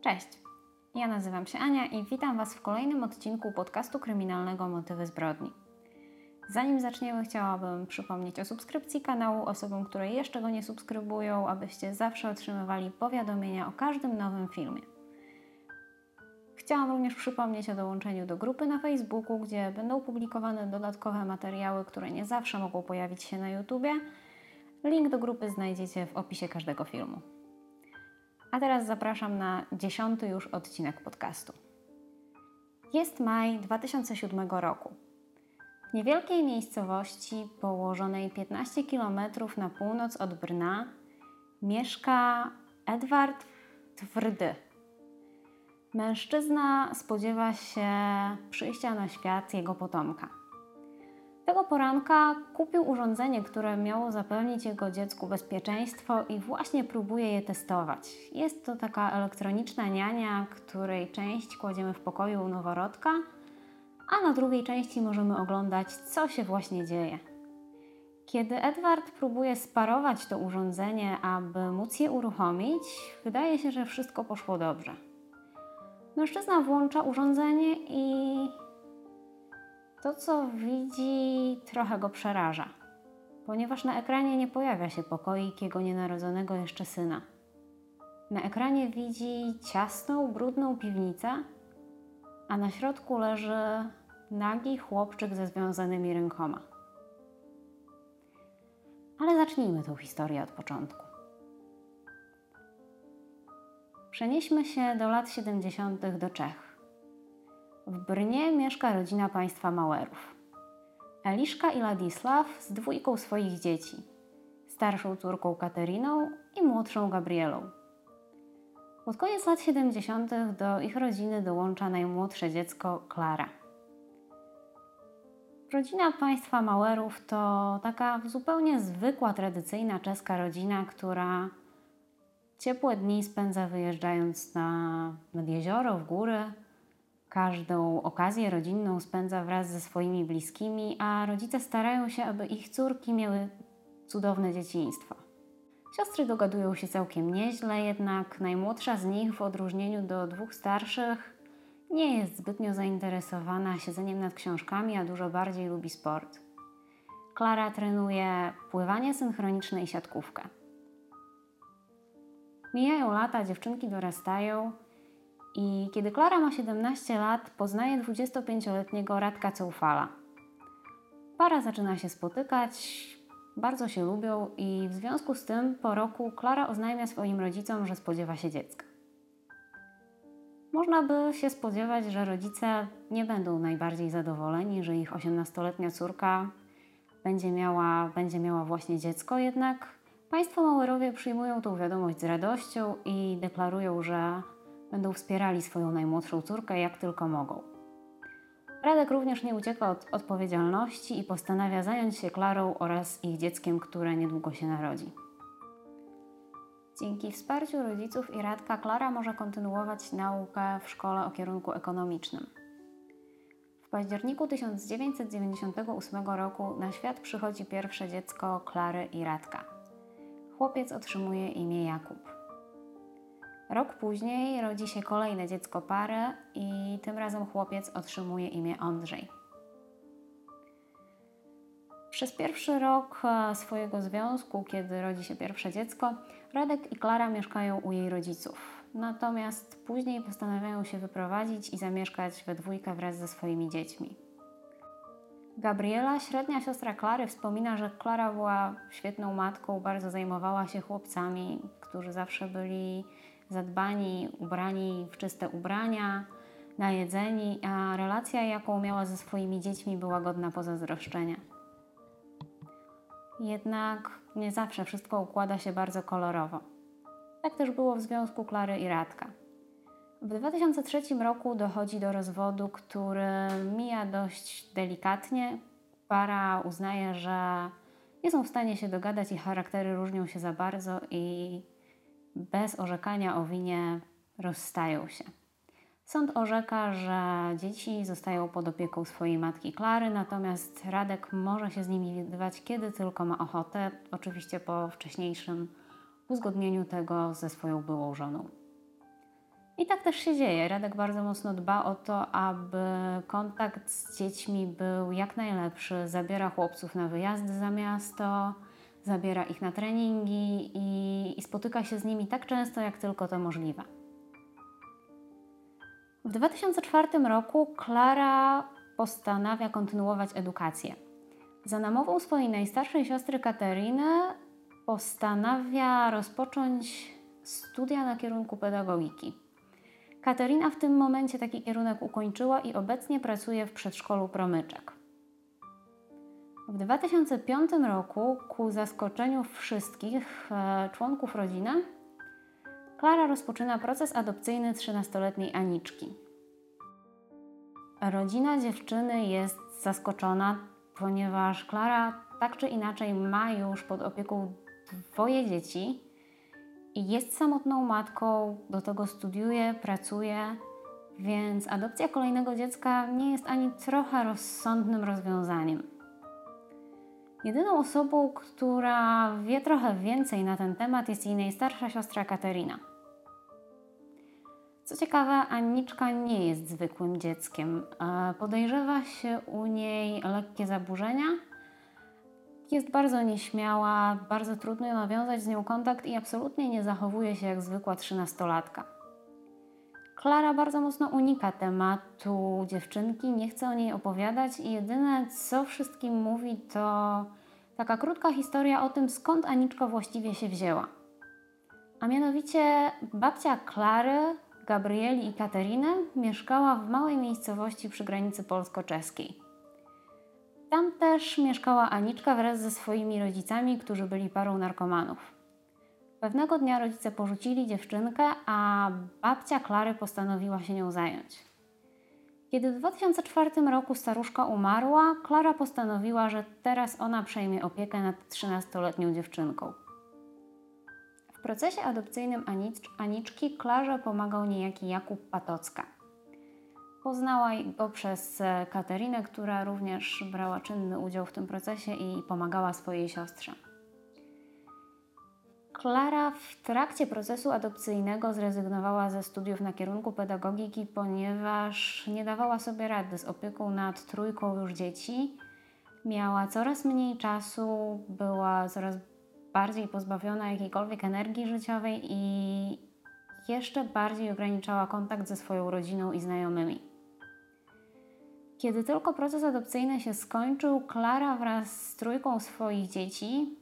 Cześć, ja nazywam się Ania i witam Was w kolejnym odcinku podcastu kryminalnego Motywy zbrodni. Zanim zaczniemy, chciałabym przypomnieć o subskrypcji kanału osobom, które jeszcze go nie subskrybują, abyście zawsze otrzymywali powiadomienia o każdym nowym filmie. Chciałam również przypomnieć o dołączeniu do grupy na Facebooku, gdzie będą publikowane dodatkowe materiały, które nie zawsze mogą pojawić się na YouTubie. Link do grupy znajdziecie w opisie każdego filmu. A teraz zapraszam na dziesiąty już odcinek podcastu. Jest maj 2007 roku. W niewielkiej miejscowości położonej 15 km na północ od Brna mieszka Edward Twrdy. Mężczyzna spodziewa się przyjścia na świat jego potomka. Tego poranka kupił urządzenie, które miało zapewnić jego dziecku bezpieczeństwo i właśnie próbuje je testować. Jest to taka elektroniczna niania, której część kładziemy w pokoju u noworodka, a na drugiej części możemy oglądać, co się właśnie dzieje. Kiedy Edward próbuje sparować to urządzenie, aby móc je uruchomić, wydaje się, że wszystko poszło dobrze. Mężczyzna włącza urządzenie i to, co widzi, trochę go przeraża, ponieważ na ekranie nie pojawia się pokoik jego nienarodzonego jeszcze syna. Na ekranie widzi ciasną, brudną piwnicę, a na środku leży nagi chłopczyk ze związanymi rękoma. Ale zacznijmy tą historię od początku. Przenieśmy się do lat 70. do Czech. W Brnie mieszka rodzina państwa Mauerów. Eliszka i Ladisław z dwójką swoich dzieci, starszą córką Kateriną i młodszą Gabrielą. Pod koniec lat 70. do ich rodziny dołącza najmłodsze dziecko Klara. Rodzina państwa Mauerów to taka zupełnie zwykła, tradycyjna czeska rodzina, która ciepłe dni spędza wyjeżdżając na, nad jezioro, w góry. Każdą okazję rodzinną spędza wraz ze swoimi bliskimi, a rodzice starają się, aby ich córki miały cudowne dzieciństwo. Siostry dogadują się całkiem nieźle, jednak najmłodsza z nich, w odróżnieniu do dwóch starszych, nie jest zbytnio zainteresowana siedzeniem nad książkami, a dużo bardziej lubi sport. Klara trenuje pływanie synchroniczne i siatkówkę. Mijają lata, dziewczynki dorastają i kiedy Klara ma 17 lat, poznaje 25-letniego Radka Ceufala. Para zaczyna się spotykać, bardzo się lubią i w związku z tym po roku Klara oznajmia swoim rodzicom, że spodziewa się dziecka. Można by się spodziewać, że rodzice nie będą najbardziej zadowoleni, że ich 18-letnia córka będzie miała, będzie miała właśnie dziecko, jednak państwo Mauerowie przyjmują tą wiadomość z radością i deklarują, że będą wspierali swoją najmłodszą córkę jak tylko mogą. Radek również nie ucieka od odpowiedzialności i postanawia zająć się Klarą oraz ich dzieckiem, które niedługo się narodzi. Dzięki wsparciu rodziców i Radka Klara może kontynuować naukę w szkole o kierunku ekonomicznym. W październiku 1998 roku na świat przychodzi pierwsze dziecko Klary i Radka. Chłopiec otrzymuje imię Jakub. Rok później rodzi się kolejne dziecko pary i tym razem chłopiec otrzymuje imię Andrzej. Przez pierwszy rok e, swojego związku, kiedy rodzi się pierwsze dziecko, Radek i Klara mieszkają u jej rodziców. Natomiast później postanawiają się wyprowadzić i zamieszkać we dwójkę wraz ze swoimi dziećmi. Gabriela, średnia siostra Klary, wspomina, że Klara była świetną matką, bardzo zajmowała się chłopcami, którzy zawsze byli zadbani, ubrani w czyste ubrania, najedzeni, a relacja, jaką miała ze swoimi dziećmi, była godna pozazdroszczenia. Jednak nie zawsze wszystko układa się bardzo kolorowo. Tak też było w związku Klary i Radka. W 2003 roku dochodzi do rozwodu, który mija dość delikatnie. Para uznaje, że nie są w stanie się dogadać i charaktery różnią się za bardzo i bez orzekania o winie rozstają się. Sąd orzeka, że dzieci zostają pod opieką swojej matki Klary, natomiast Radek może się z nimi widywać, kiedy tylko ma ochotę, oczywiście po wcześniejszym uzgodnieniu tego ze swoją byłą żoną. I tak też się dzieje. Radek bardzo mocno dba o to, aby kontakt z dziećmi był jak najlepszy. Zabiera chłopców na wyjazdy za miasto, zabiera ich na treningi i, i spotyka się z nimi tak często, jak tylko to możliwe. W 2004 roku Klara postanawia kontynuować edukację. Za namową swojej najstarszej siostry Kateryny postanawia rozpocząć studia na kierunku pedagogiki. Katerina w tym momencie taki kierunek ukończyła i obecnie pracuje w przedszkolu Promyczek. W 2005 roku, ku zaskoczeniu wszystkich e, członków rodziny, Klara rozpoczyna proces adopcyjny 13-letniej Aniczki. Rodzina dziewczyny jest zaskoczona, ponieważ Klara tak czy inaczej ma już pod opieką dwoje dzieci i jest samotną matką, do tego studiuje, pracuje, więc adopcja kolejnego dziecka nie jest ani trochę rozsądnym rozwiązaniem. Jedyną osobą, która wie trochę więcej na ten temat, jest jej najstarsza siostra Katerina. Co ciekawe, Anniczka nie jest zwykłym dzieckiem. Podejrzewa się u niej lekkie zaburzenia. Jest bardzo nieśmiała, bardzo trudno nawiązać z nią kontakt i absolutnie nie zachowuje się jak zwykła trzynastolatka. Klara bardzo mocno unika tematu dziewczynki, nie chce o niej opowiadać i jedyne co wszystkim mówi to taka krótka historia o tym, skąd Aniczka właściwie się wzięła. A mianowicie babcia Klary Gabrieli i Kateriny mieszkała w małej miejscowości przy granicy polsko-czeskiej. Tam też mieszkała Aniczka wraz ze swoimi rodzicami, którzy byli parą narkomanów. Pewnego dnia rodzice porzucili dziewczynkę, a babcia Klary postanowiła się nią zająć. Kiedy w 2004 roku staruszka umarła, Klara postanowiła, że teraz ona przejmie opiekę nad 13-letnią dziewczynką. W procesie adopcyjnym Aniczki Klarze pomagał niejaki Jakub Patocka. Poznała go przez e, Katerinę, która również brała czynny udział w tym procesie i pomagała swojej siostrze. Klara w trakcie procesu adopcyjnego zrezygnowała ze studiów na kierunku pedagogiki, ponieważ nie dawała sobie rady z opieką nad trójką już dzieci. Miała coraz mniej czasu, była coraz bardziej pozbawiona jakiejkolwiek energii życiowej i jeszcze bardziej ograniczała kontakt ze swoją rodziną i znajomymi. Kiedy tylko proces adopcyjny się skończył, Klara wraz z trójką swoich dzieci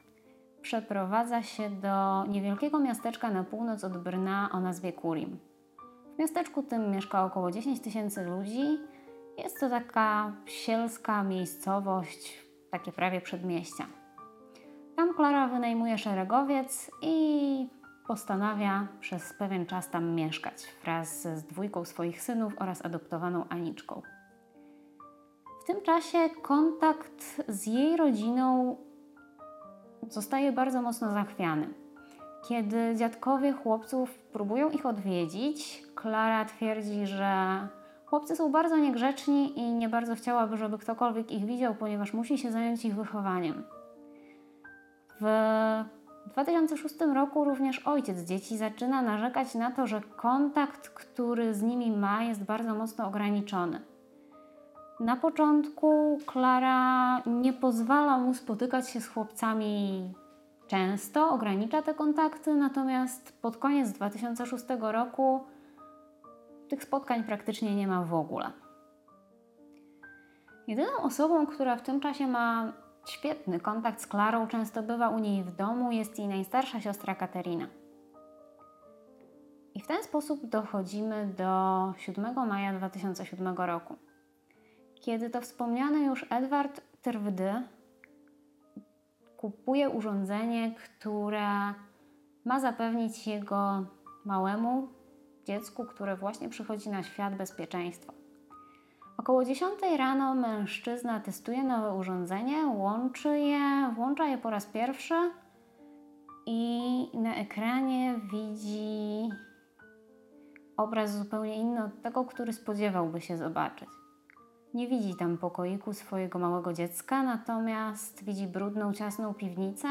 przeprowadza się do niewielkiego miasteczka na północ od Brna o nazwie Kurim. W miasteczku tym mieszka około 10 tysięcy ludzi. Jest to taka sielska miejscowość, takie prawie przedmieścia. Tam Klara wynajmuje szeregowiec i postanawia przez pewien czas tam mieszkać wraz z dwójką swoich synów oraz adoptowaną Aniczką. W tym czasie kontakt z jej rodziną zostaje bardzo mocno zachwiany. Kiedy dziadkowie chłopców próbują ich odwiedzić, Klara twierdzi, że chłopcy są bardzo niegrzeczni i nie bardzo chciałaby, żeby ktokolwiek ich widział, ponieważ musi się zająć ich wychowaniem. W 2006 roku również ojciec dzieci zaczyna narzekać na to, że kontakt, który z nimi ma, jest bardzo mocno ograniczony. Na początku Klara nie pozwala mu spotykać się z chłopcami często, ogranicza te kontakty, natomiast pod koniec 2006 roku tych spotkań praktycznie nie ma w ogóle. Jedyną osobą, która w tym czasie ma świetny kontakt z Klarą, często bywa u niej w domu, jest jej najstarsza siostra Katerina. I w ten sposób dochodzimy do 7 maja 2007 roku kiedy to wspomniany już Edward Trwdy kupuje urządzenie, które ma zapewnić jego małemu dziecku, które właśnie przychodzi na świat, bezpieczeństwo. Około 10 rano mężczyzna testuje nowe urządzenie, łączy je, włącza je po raz pierwszy i na ekranie widzi obraz zupełnie inny od tego, który spodziewałby się zobaczyć. Nie widzi tam pokoiku swojego małego dziecka, natomiast widzi brudną, ciasną piwnicę,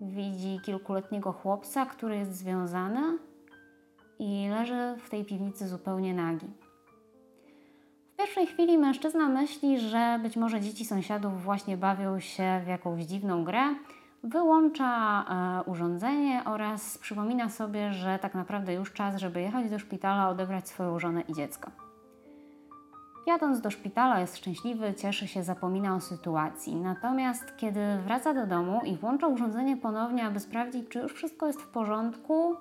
widzi kilkuletniego chłopca, który jest związany i leży w tej piwnicy zupełnie nagi. W pierwszej chwili mężczyzna myśli, że być może dzieci sąsiadów właśnie bawią się w jakąś dziwną grę, wyłącza e, urządzenie oraz przypomina sobie, że tak naprawdę już czas, żeby jechać do szpitala, odebrać swoją żonę i dziecko. Jadąc do szpitala jest szczęśliwy, cieszy się, zapomina o sytuacji. Natomiast kiedy wraca do domu i włącza urządzenie ponownie, aby sprawdzić, czy już wszystko jest w porządku,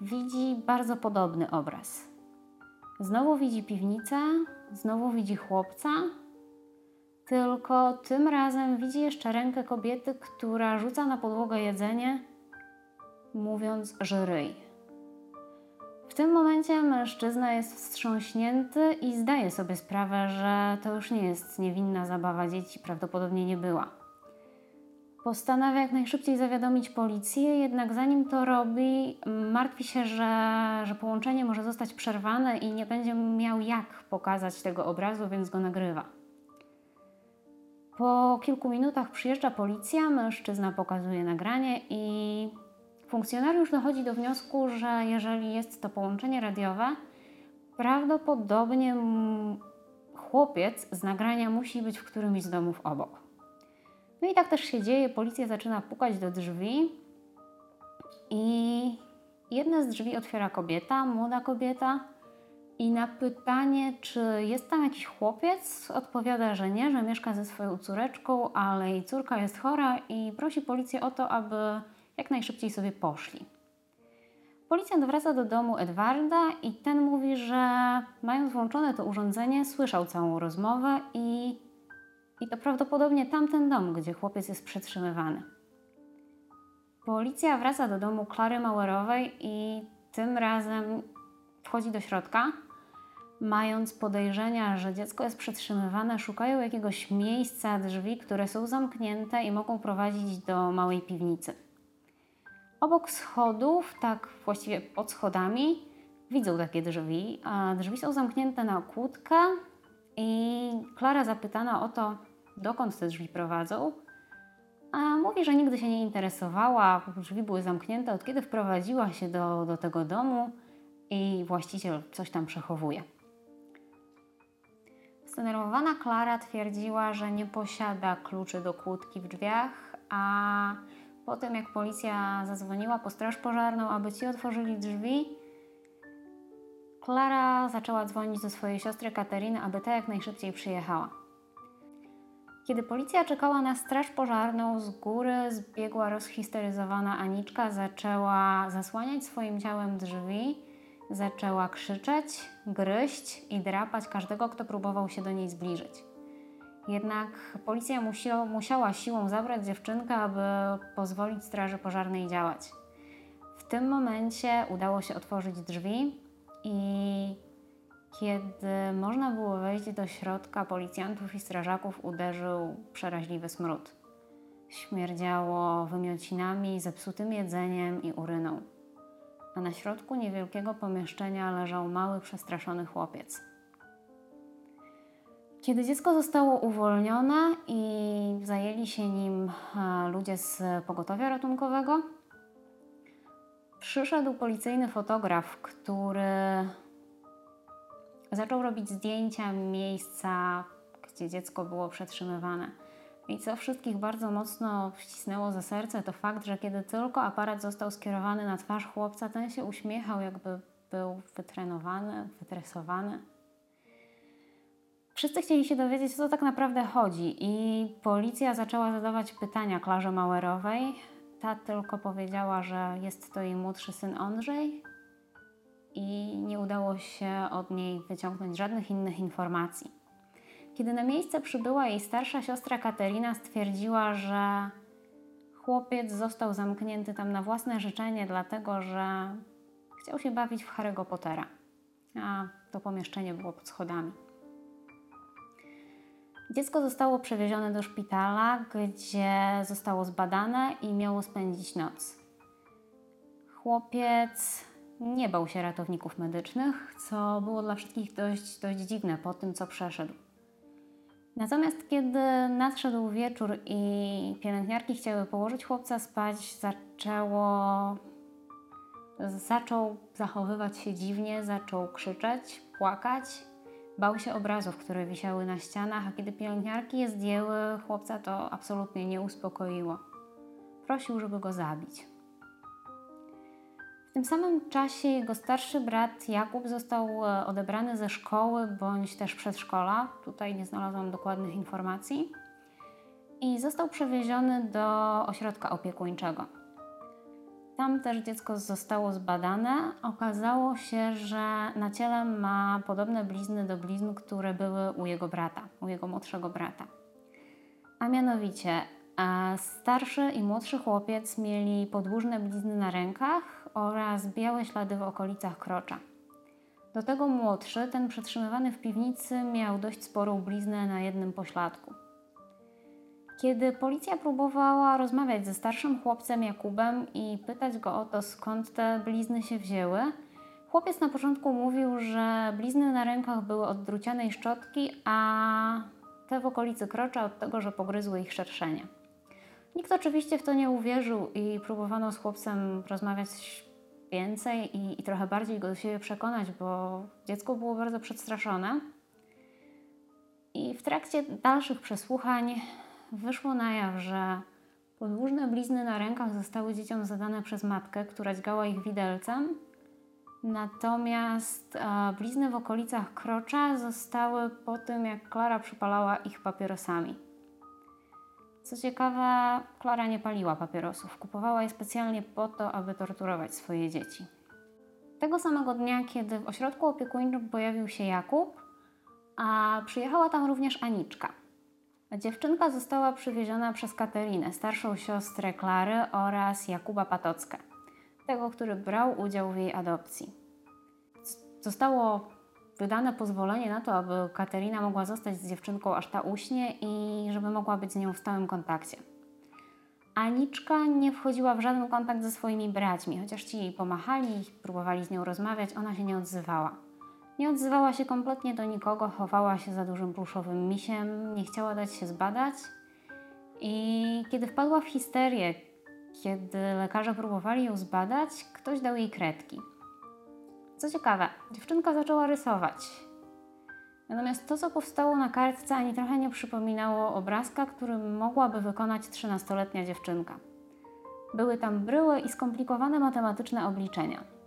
widzi bardzo podobny obraz. Znowu widzi piwnicę, znowu widzi chłopca, tylko tym razem widzi jeszcze rękę kobiety, która rzuca na podłogę jedzenie, mówiąc, że ryj. Tym momencie mężczyzna jest wstrząśnięty i zdaje sobie sprawę, że to już nie jest niewinna zabawa dzieci, prawdopodobnie nie była. Postanawia jak najszybciej zawiadomić policję, jednak zanim to robi, martwi się, że, że połączenie może zostać przerwane i nie będzie miał jak pokazać tego obrazu, więc go nagrywa. Po kilku minutach przyjeżdża policja, mężczyzna pokazuje nagranie i Funkcjonariusz dochodzi do wniosku, że jeżeli jest to połączenie radiowe, prawdopodobnie chłopiec z nagrania musi być w którymś z domów obok. No i tak też się dzieje. Policja zaczyna pukać do drzwi i jedne z drzwi otwiera kobieta, młoda kobieta. I na pytanie, czy jest tam jakiś chłopiec, odpowiada, że nie, że mieszka ze swoją córeczką, ale jej córka jest chora i prosi policję o to, aby jak najszybciej sobie poszli. Policjant wraca do domu Edwarda i ten mówi, że mając włączone to urządzenie, słyszał całą rozmowę i, i to prawdopodobnie tamten dom, gdzie chłopiec jest przetrzymywany. Policja wraca do domu Klary Mauerowej i tym razem wchodzi do środka. Mając podejrzenia, że dziecko jest przetrzymywane, szukają jakiegoś miejsca, drzwi, które są zamknięte i mogą prowadzić do małej piwnicy. Obok schodów, tak właściwie pod schodami, widzą takie drzwi. A drzwi są zamknięte na kłódkę i Klara zapytana o to, dokąd te drzwi prowadzą, a mówi, że nigdy się nie interesowała, drzwi były zamknięte od kiedy wprowadziła się do, do tego domu i właściciel coś tam przechowuje. Zdenerwowana Klara twierdziła, że nie posiada kluczy do kłódki w drzwiach, a Potem, jak policja zadzwoniła po straż pożarną, aby ci otworzyli drzwi, Klara zaczęła dzwonić do swojej siostry Kateriny, aby ta jak najszybciej przyjechała. Kiedy policja czekała na straż pożarną, z góry zbiegła rozhisteryzowana Aniczka, zaczęła zasłaniać swoim ciałem drzwi, zaczęła krzyczeć, gryźć i drapać każdego, kto próbował się do niej zbliżyć. Jednak policja musiała, musiała siłą zabrać dziewczynkę, aby pozwolić straży pożarnej działać. W tym momencie udało się otworzyć drzwi i kiedy można było wejść do środka, policjantów i strażaków uderzył przeraźliwy smród. Śmierdziało wymiocinami, zepsutym jedzeniem i uryną. A na środku niewielkiego pomieszczenia leżał mały, przestraszony chłopiec. Kiedy dziecko zostało uwolnione i zajęli się nim e, ludzie z pogotowia ratunkowego, przyszedł policyjny fotograf, który zaczął robić zdjęcia miejsca, gdzie dziecko było przetrzymywane. I co wszystkich bardzo mocno wcisnęło za serce, to fakt, że kiedy tylko aparat został skierowany na twarz chłopca, ten się uśmiechał, jakby był wytrenowany, wytresowany. Wszyscy chcieli się dowiedzieć, o co tak naprawdę chodzi, i policja zaczęła zadawać pytania Klarze Mauerowej. Ta tylko powiedziała, że jest to jej młodszy syn Andrzej, i nie udało się od niej wyciągnąć żadnych innych informacji. Kiedy na miejsce przybyła jej starsza siostra Katerina, stwierdziła, że chłopiec został zamknięty tam na własne życzenie, dlatego że chciał się bawić w Harry'ego Pottera, a to pomieszczenie było pod schodami. Dziecko zostało przewiezione do szpitala, gdzie zostało zbadane i miało spędzić noc. Chłopiec nie bał się ratowników medycznych, co było dla wszystkich dość, dość dziwne po tym, co przeszedł. Natomiast kiedy nadszedł wieczór i pielęgniarki chciały położyć chłopca spać, zaczęło zaczął zachowywać się dziwnie, zaczął krzyczeć, płakać. Bał się obrazów, które wisiały na ścianach, a kiedy pielęgniarki je zdjęły, chłopca to absolutnie nie uspokoiło. Prosił, żeby go zabić. W tym samym czasie jego starszy brat Jakub został e, odebrany ze szkoły bądź też przedszkola. Tutaj nie znalazłam dokładnych informacji. I został przewieziony do ośrodka opiekuńczego. Tam też dziecko zostało zbadane. Okazało się, że na ciele ma podobne blizny do blizn, które były u jego brata, u jego młodszego brata. A mianowicie starszy i młodszy chłopiec mieli podłużne blizny na rękach oraz białe ślady w okolicach krocza. Do tego młodszy, ten przetrzymywany w piwnicy, miał dość sporą bliznę na jednym pośladku. Kiedy policja próbowała rozmawiać ze starszym chłopcem Jakubem i pytać go o to, skąd te blizny się wzięły, chłopiec na początku mówił, że blizny na rękach były od drucianej szczotki, a te w okolicy krocza od tego, że pogryzły ich szerszenie. Nikt oczywiście w to nie uwierzył i próbowano z chłopcem rozmawiać więcej i, i trochę bardziej go do siebie przekonać, bo dziecko było bardzo przestraszone. I w trakcie dalszych przesłuchań wyszło na jaw, że podłużne blizny na rękach zostały dzieciom zadane przez matkę, która dźgała ich widelcem, natomiast e, blizny w okolicach krocza zostały po tym, jak Klara przypalała ich papierosami. Co ciekawe, Klara nie paliła papierosów, kupowała je specjalnie po to, aby torturować swoje dzieci. Tego samego dnia, kiedy w ośrodku opiekuńczym pojawił się Jakub, a przyjechała tam również Aniczka. Dziewczynka została przywieziona przez Katerinę, starszą siostrę Klary oraz Jakuba Patockę, tego, który brał udział w jej adopcji. Zostało wydane pozwolenie na to, aby Katerina mogła zostać z dziewczynką aż ta uśnie i żeby mogła być z nią w stałym kontakcie. Aniczka nie wchodziła w żaden kontakt ze swoimi braćmi, chociaż ci jej pomachali, próbowali z nią rozmawiać, ona się nie odzywała. Nie odzywała się kompletnie do nikogo, chowała się za dużym pluszowym misiem, nie chciała dać się zbadać. I kiedy wpadła w histerię, kiedy lekarze próbowali ją zbadać, ktoś dał jej kredki. Co ciekawe, dziewczynka zaczęła rysować. Natomiast to, co powstało na kartce, ani trochę nie przypominało obrazka, który mogłaby wykonać 13-letnia dziewczynka. Były tam bryły i skomplikowane matematyczne obliczenia.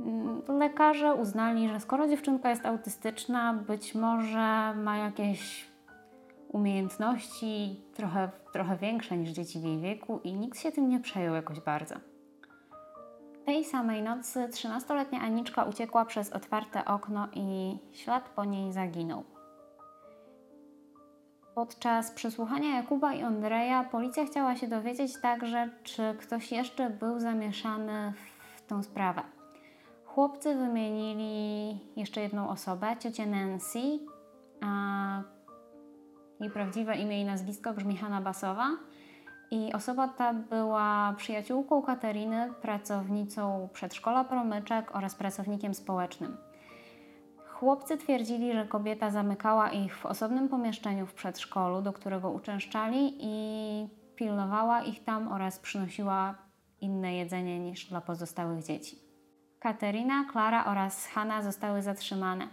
Mm, lekarze uznali, że skoro dziewczynka jest autystyczna, być może ma jakieś umiejętności trochę, trochę większe niż dzieci w jej wieku i nikt się tym nie przejął jakoś bardzo. Tej samej nocy 13-letnia Aniczka uciekła przez otwarte okno i ślad po niej zaginął. Podczas przesłuchania Jakuba i Andreja policja chciała się dowiedzieć także, czy ktoś jeszcze był zamieszany w tę sprawę. Chłopcy wymienili jeszcze jedną osobę, ciocię Nancy, a jej prawdziwe imię i nazwisko brzmi Hanna Basowa. I osoba ta była przyjaciółką Kateriny, pracownicą przedszkola Promyczek oraz pracownikiem społecznym. Chłopcy twierdzili, że kobieta zamykała ich w osobnym pomieszczeniu w przedszkolu, do którego uczęszczali i pilnowała ich tam oraz przynosiła inne jedzenie niż dla pozostałych dzieci. Katerina, Klara oraz Hanna zostały zatrzymane.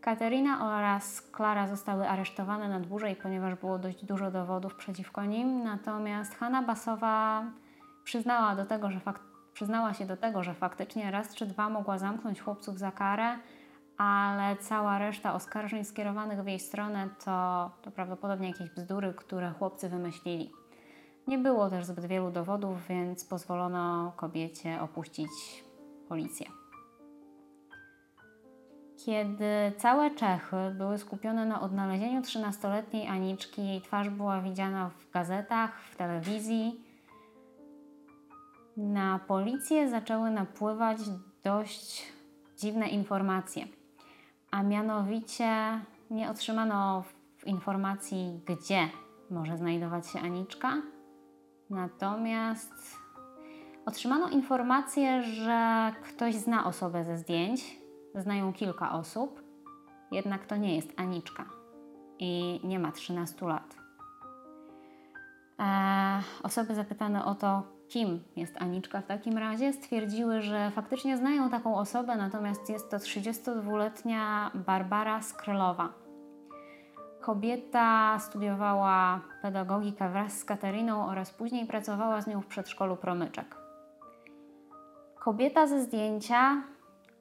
Katerina oraz Klara zostały aresztowane na dłużej, ponieważ było dość dużo dowodów przeciwko nim, natomiast Hanna Basowa przyznała, do tego, że fakt, przyznała się do tego, że faktycznie raz czy dwa mogła zamknąć chłopców za karę, ale cała reszta oskarżeń skierowanych w jej stronę to, to prawdopodobnie jakieś bzdury, które chłopcy wymyślili. Nie było też zbyt wielu dowodów, więc pozwolono kobiecie opuścić policję. Kiedy całe Czechy były skupione na odnalezieniu 13-letniej Aniczki, jej twarz była widziana w gazetach, w telewizji, na policję zaczęły napływać dość dziwne informacje. A mianowicie nie otrzymano informacji, gdzie może znajdować się Aniczka, natomiast otrzymano informację, że ktoś zna osobę ze zdjęć, znają kilka osób, jednak to nie jest Aniczka i nie ma 13 lat. E, osoby zapytane o to, kim jest Aniczka w takim razie, stwierdziły, że faktycznie znają taką osobę, natomiast jest to 32-letnia Barbara Skrylowa. Kobieta studiowała pedagogikę wraz z Kateriną oraz później pracowała z nią w przedszkolu Promyczek. Kobieta ze zdjęcia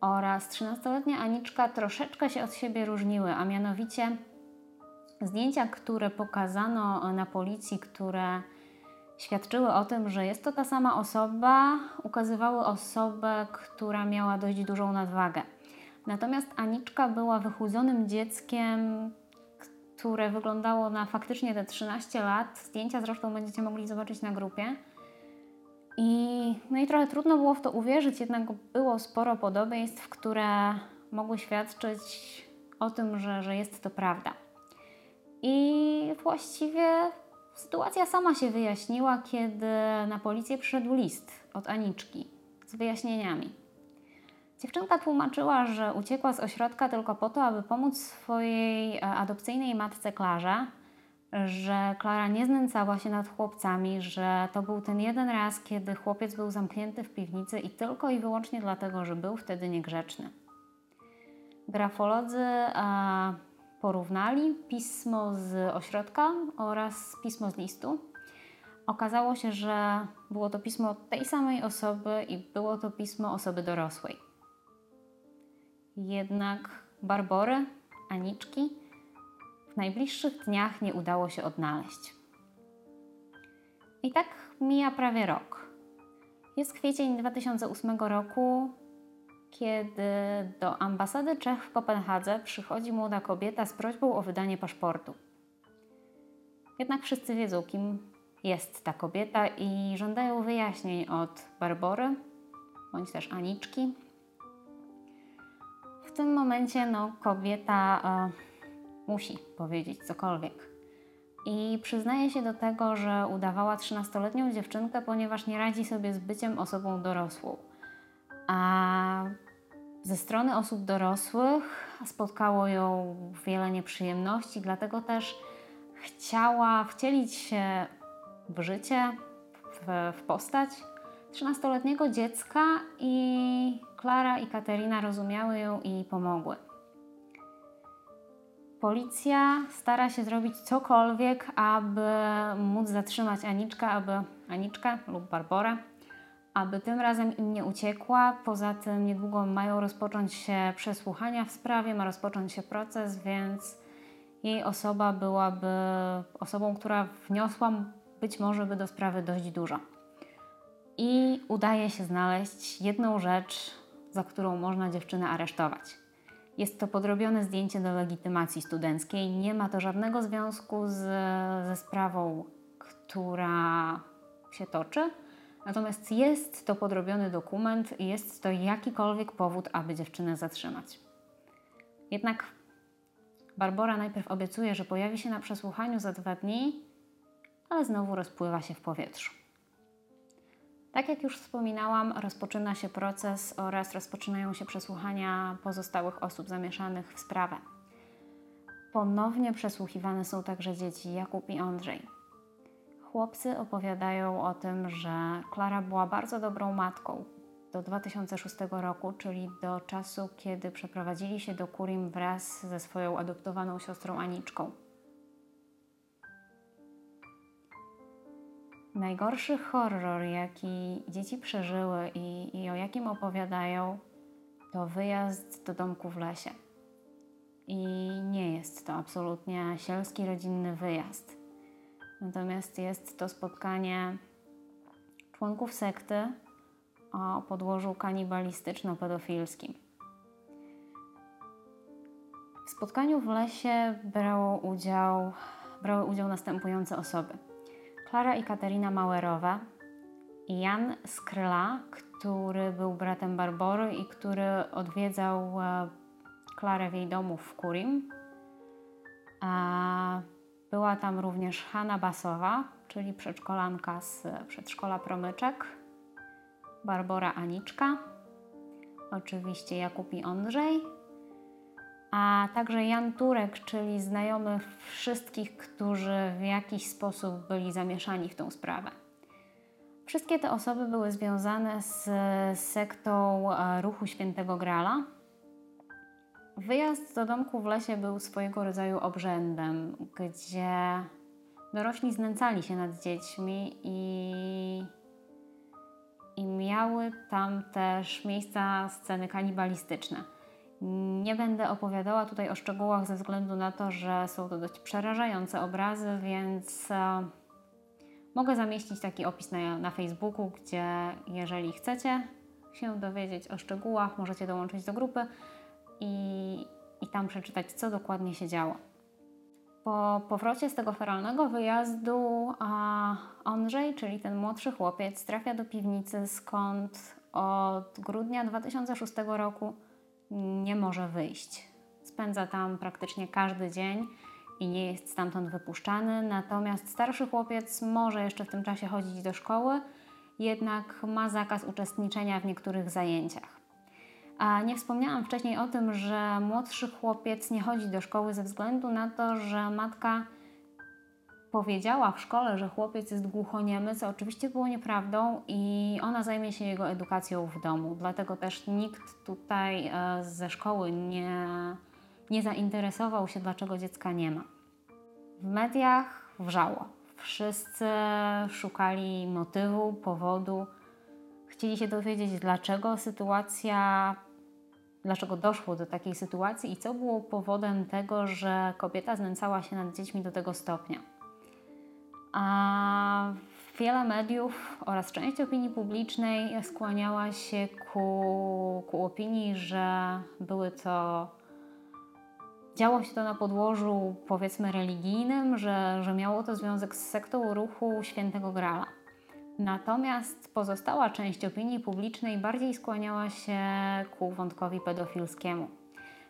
oraz 13-letnia Aniczka troszeczkę się od siebie różniły, a mianowicie zdjęcia, które pokazano na policji, które świadczyły o tym, że jest to ta sama osoba, ukazywały osobę, która miała dość dużą nadwagę. Natomiast Aniczka była wychudzonym dzieckiem, które wyglądało na faktycznie te 13 lat. Zdjęcia zresztą będziecie mogli zobaczyć na grupie. I, no i trochę trudno było w to uwierzyć, jednak było sporo podobieństw, które mogły świadczyć o tym, że, że jest to prawda. I właściwie sytuacja sama się wyjaśniła, kiedy na policję przyszedł list od Aniczki z wyjaśnieniami. Dziewczynka tłumaczyła, że uciekła z ośrodka tylko po to, aby pomóc swojej e, adopcyjnej matce Klarze, że Klara nie znęcała się nad chłopcami, że to był ten jeden raz, kiedy chłopiec był zamknięty w piwnicy i tylko i wyłącznie dlatego, że był wtedy niegrzeczny. Grafolodzy a, porównali pismo z ośrodka oraz pismo z listu. Okazało się, że było to pismo tej samej osoby i było to pismo osoby dorosłej. Jednak Barbory, Aniczki najbliższych dniach nie udało się odnaleźć. I tak mija prawie rok. Jest kwiecień 2008 roku, kiedy do ambasady Czech w Kopenhadze przychodzi młoda kobieta z prośbą o wydanie paszportu. Jednak wszyscy wiedzą, kim jest ta kobieta i żądają wyjaśnień od Barbory bądź też Aniczki. W tym momencie no, kobieta e, musi powiedzieć cokolwiek. I przyznaje się do tego, że udawała 13-letnią dziewczynkę, ponieważ nie radzi sobie z byciem osobą dorosłą. A ze strony osób dorosłych spotkało ją wiele nieprzyjemności, dlatego też chciała wcielić się w życie, w, w postać 13-letniego dziecka i Klara i Katerina rozumiały ją i pomogły. Policja stara się zrobić cokolwiek, aby móc zatrzymać Aniczkę, aby Aniczkę lub Barborę, aby tym razem im nie uciekła. Poza tym niedługo mają rozpocząć się przesłuchania w sprawie, ma rozpocząć się proces, więc jej osoba byłaby osobą, która wniosła być może by do sprawy dość dużo. I udaje się znaleźć jedną rzecz, za którą można dziewczynę aresztować. Jest to podrobione zdjęcie do legitymacji studenckiej. Nie ma to żadnego związku z, ze sprawą, która się toczy. Natomiast jest to podrobiony dokument i jest to jakikolwiek powód, aby dziewczynę zatrzymać. Jednak Barbara najpierw obiecuje, że pojawi się na przesłuchaniu za dwa dni, ale znowu rozpływa się w powietrzu. Tak jak już wspominałam, rozpoczyna się proces oraz rozpoczynają się przesłuchania pozostałych osób zamieszanych w sprawę. Ponownie przesłuchiwane są także dzieci Jakub i Andrzej. Chłopcy opowiadają o tym, że Klara była bardzo dobrą matką do 2006 roku, czyli do czasu, kiedy przeprowadzili się do Kurim wraz ze swoją adoptowaną siostrą Aniczką. Najgorszy horror, jaki dzieci przeżyły i, i o jakim opowiadają, to wyjazd do domku w lesie. I nie jest to absolutnie sielski rodzinny wyjazd. Natomiast jest to spotkanie członków sekty o podłożu kanibalistyczno-pedofilskim. W spotkaniu w lesie brało udział, brały udział następujące osoby – Klara i Katerina Mauerowe, Jan Skryla, który był bratem Barbory i który odwiedzał e, Klarę w jej domu w Kurim. Była tam również Hanna Basowa, czyli przedszkolanka z przedszkola Promyczek, Barbora Aniczka, oczywiście Jakub i Andrzej, a także Jan Turek, czyli znajomy wszystkich, którzy w jakiś sposób byli zamieszani w tą sprawę. Wszystkie te osoby były związane z sektą e, ruchu Świętego Grala. Wyjazd do domku w lesie był swojego rodzaju obrzędem, gdzie dorośli znęcali się nad dziećmi i, i miały tam też miejsca sceny kanibalistyczne. Nie będę opowiadała tutaj o szczegółach ze względu na to, że są to dość przerażające obrazy, więc e, mogę zamieścić taki opis na, na Facebooku, gdzie jeżeli chcecie się dowiedzieć o szczegółach, możecie dołączyć do grupy i, i tam przeczytać, co dokładnie się działo. Po powrocie z tego feralnego wyjazdu a Andrzej, czyli ten młodszy chłopiec, trafia do piwnicy, skąd od grudnia 2006 roku nie może wyjść. Spędza tam praktycznie każdy dzień i nie jest stamtąd wypuszczany. Natomiast starszy chłopiec może jeszcze w tym czasie chodzić do szkoły, jednak ma zakaz uczestniczenia w niektórych zajęciach. A nie wspomniałam wcześniej o tym, że młodszy chłopiec nie chodzi do szkoły ze względu na to, że matka powiedziała w szkole, że chłopiec jest głuchoniemy, co oczywiście było nieprawdą i ona zajmie się jego edukacją w domu. Dlatego też nikt tutaj e, ze szkoły nie, nie zainteresował się, dlaczego dziecka nie ma. W mediach wrzało. Wszyscy szukali motywu, powodu. Chcieli się dowiedzieć, dlaczego sytuacja, dlaczego doszło do takiej sytuacji i co było powodem tego, że kobieta znęcała się nad dziećmi do tego stopnia. A wiele mediów oraz część opinii publicznej skłaniała się ku, ku opinii, że były to Działo się to na podłożu powiedzmy religijnym, że, że miało to związek z sektą ruchu Świętego Grala. Natomiast pozostała część opinii publicznej bardziej skłaniała się ku wątkowi pedofilskiemu.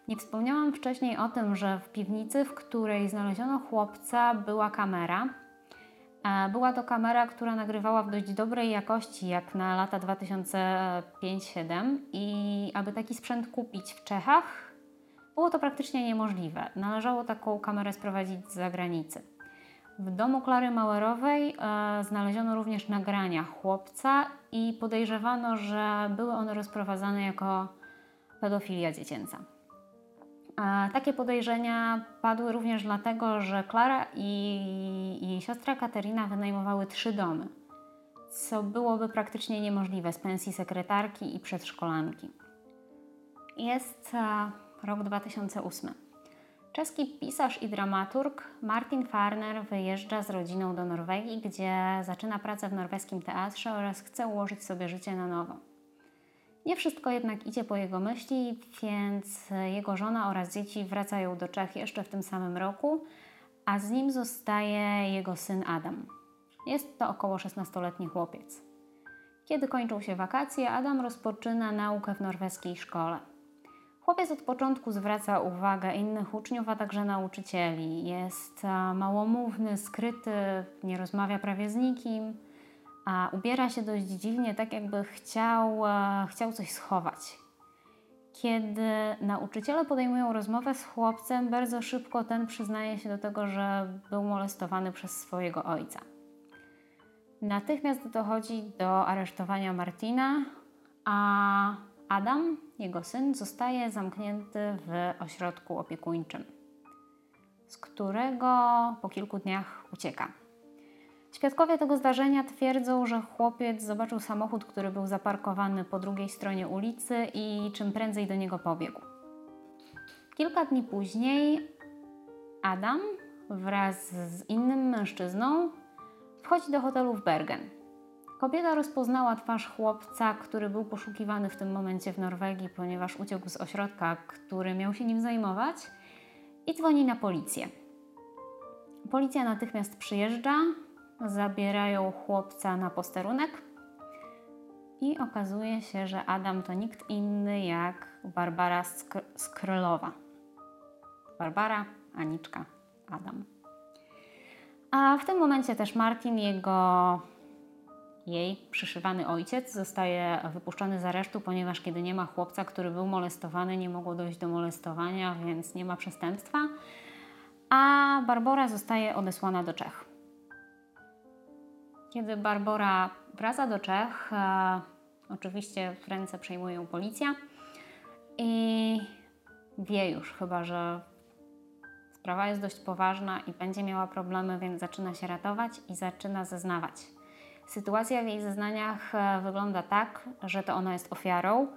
Nie wspomniałam wcześniej o tym, że w piwnicy, w której znaleziono chłopca, była kamera. Była to kamera, która nagrywała w dość dobrej jakości, jak na lata 2005-2007 i aby taki sprzęt kupić w Czechach, było to praktycznie niemożliwe. Należało taką kamerę sprowadzić z zagranicy. W domu Klary Mauerowej e, znaleziono również nagrania chłopca i podejrzewano, że były one rozprowadzane jako pedofilia dziecięca. Takie podejrzenia padły również dlatego, że Klara i jej siostra Katerina wynajmowały trzy domy, co byłoby praktycznie niemożliwe z pensji sekretarki i przedszkolanki. Jest e, rok 2008. Czeski pisarz i dramaturg Martin Farner wyjeżdża z rodziną do Norwegii, gdzie zaczyna pracę w norweskim teatrze oraz chce ułożyć sobie życie na nowo. Nie wszystko jednak idzie po jego myśli, więc jego żona oraz dzieci wracają do Czech jeszcze w tym samym roku, a z nim zostaje jego syn Adam. Jest to około 16-letni chłopiec. Kiedy kończą się wakacje, Adam rozpoczyna naukę w norweskiej szkole. Chłopiec od początku zwraca uwagę innych uczniów, a także nauczycieli. Jest małomówny, skryty, nie rozmawia prawie z nikim, a ubiera się dość dziwnie, tak jakby chciał, chciał coś schować. Kiedy nauczyciele podejmują rozmowę z chłopcem, bardzo szybko ten przyznaje się do tego, że był molestowany przez swojego ojca. Natychmiast dochodzi do aresztowania Martina, a Adam, jego syn, zostaje zamknięty w ośrodku opiekuńczym, z którego po kilku dniach ucieka. Świadkowie tego zdarzenia twierdzą, że chłopiec zobaczył samochód, który był zaparkowany po drugiej stronie ulicy i czym prędzej do niego pobiegł. Kilka dni później Adam wraz z innym mężczyzną wchodzi do hotelu w Bergen. Kobieta rozpoznała twarz chłopca, który był poszukiwany w tym momencie w Norwegii, ponieważ uciekł z ośrodka, który miał się nim zajmować, i dzwoni na policję. Policja natychmiast przyjeżdża, zabierają chłopca na posterunek i okazuje się, że Adam to nikt inny jak Barbara Skr Skrylowa. Barbara, Aniczka, Adam. A w tym momencie też Martin, jego jej przyszywany ojciec zostaje wypuszczony z aresztu, ponieważ kiedy nie ma chłopca, który był molestowany, nie mogło dojść do molestowania, więc nie ma przestępstwa, a Barbora zostaje odesłana do Czech. Kiedy Barbora wraca do Czech. E, oczywiście w ręce przejmuje ją policja i wie już chyba, że sprawa jest dość poważna i będzie miała problemy, więc zaczyna się ratować i zaczyna zeznawać. Sytuacja w jej zeznaniach e, wygląda tak, że to ona jest ofiarą,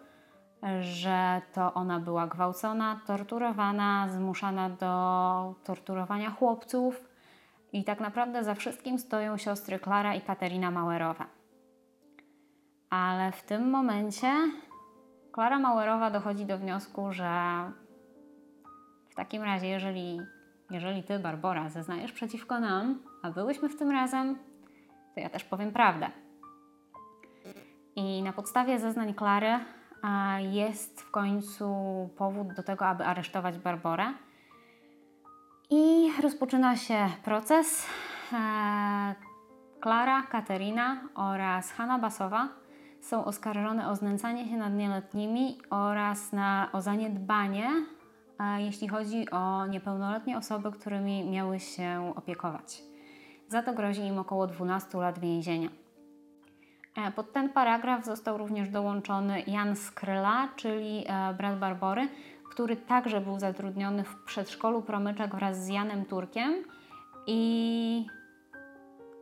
że to ona była gwałcona, torturowana, zmuszana do torturowania chłopców i tak naprawdę za wszystkim stoją siostry Klara i Katerina Mauerowa. Ale w tym momencie Klara Mauerowa dochodzi do wniosku, że w takim razie, jeżeli, jeżeli ty, Barbora, zeznajesz przeciwko nam, a byłyśmy w tym razem, to ja też powiem prawdę. I na podstawie zeznań Klary jest w końcu powód do tego, aby aresztować Barborę. I rozpoczyna się proces. E, Klara, Katerina oraz Hanna Basowa są oskarżone o znęcanie się nad nieletnimi oraz na, o zaniedbanie, jeśli chodzi o niepełnoletnie osoby, którymi miały się opiekować. Za to grozi im około 12 lat więzienia. E, pod ten paragraf został również dołączony Jan Skryla, czyli e, brat Barbory, który także był zatrudniony w przedszkolu Promyczek wraz z Janem Turkiem i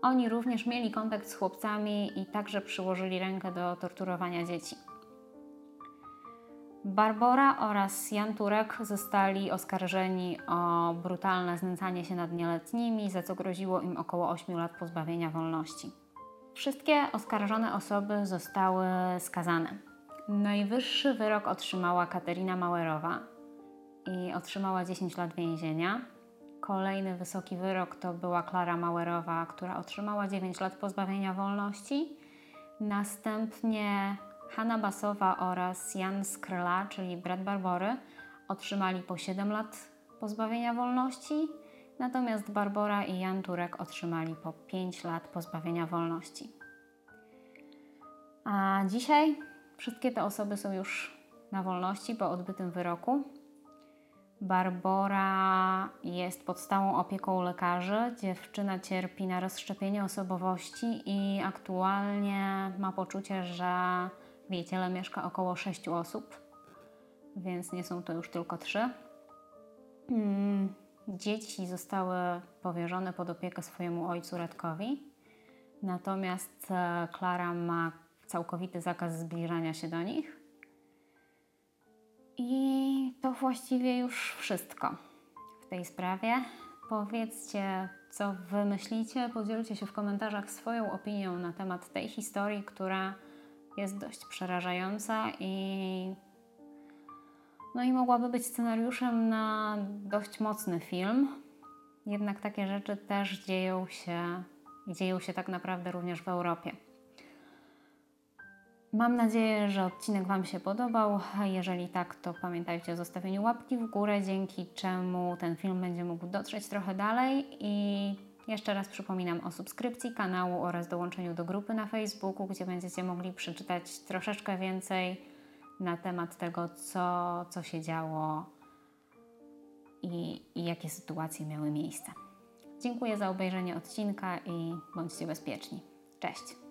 oni również mieli kontakt z chłopcami i także przyłożyli rękę do torturowania dzieci. Barbora oraz Jan Turek zostali oskarżeni o brutalne znęcanie się nad nieletnimi, za co groziło im około 8 lat pozbawienia wolności. Wszystkie oskarżone osoby zostały skazane. Najwyższy wyrok otrzymała Katerina Mauerowa i otrzymała 10 lat więzienia. Kolejny wysoki wyrok to była Klara Mauerowa, która otrzymała 9 lat pozbawienia wolności. Następnie Hanna Basowa oraz Jan Skryla, czyli brat Barbory, otrzymali po 7 lat pozbawienia wolności, natomiast Barbora i Jan Turek otrzymali po 5 lat pozbawienia wolności. A dzisiaj wszystkie te osoby są już na wolności po odbytym wyroku. Barbora jest pod stałą opieką lekarzy. Dziewczyna cierpi na rozszczepienie osobowości i aktualnie ma poczucie, że w jej ciele mieszka około 6 osób, więc nie są to już tylko trzy. Mm, dzieci zostały powierzone pod opiekę swojemu ojcu Radkowi, natomiast e, Klara ma całkowity zakaz zbliżania się do nich. I to właściwie już wszystko w tej sprawie. Powiedzcie, co wy myślicie, podzielcie się w komentarzach swoją opinią na temat tej historii, która jest dość przerażająca i no i mogłaby być scenariuszem na dość mocny film. Jednak takie rzeczy też dzieją się dzieją się tak naprawdę również w Europie. Mam nadzieję, że odcinek Wam się podobał. Jeżeli tak, to pamiętajcie o zostawieniu łapki w górę, dzięki czemu ten film będzie mógł dotrzeć trochę dalej. I jeszcze raz przypominam o subskrypcji kanału oraz dołączeniu do grupy na Facebooku, gdzie będziecie mogli przeczytać troszeczkę więcej na temat tego, co, co się działo i, i jakie sytuacje miały miejsce. Dziękuję za obejrzenie odcinka i bądźcie bezpieczni. Cześć!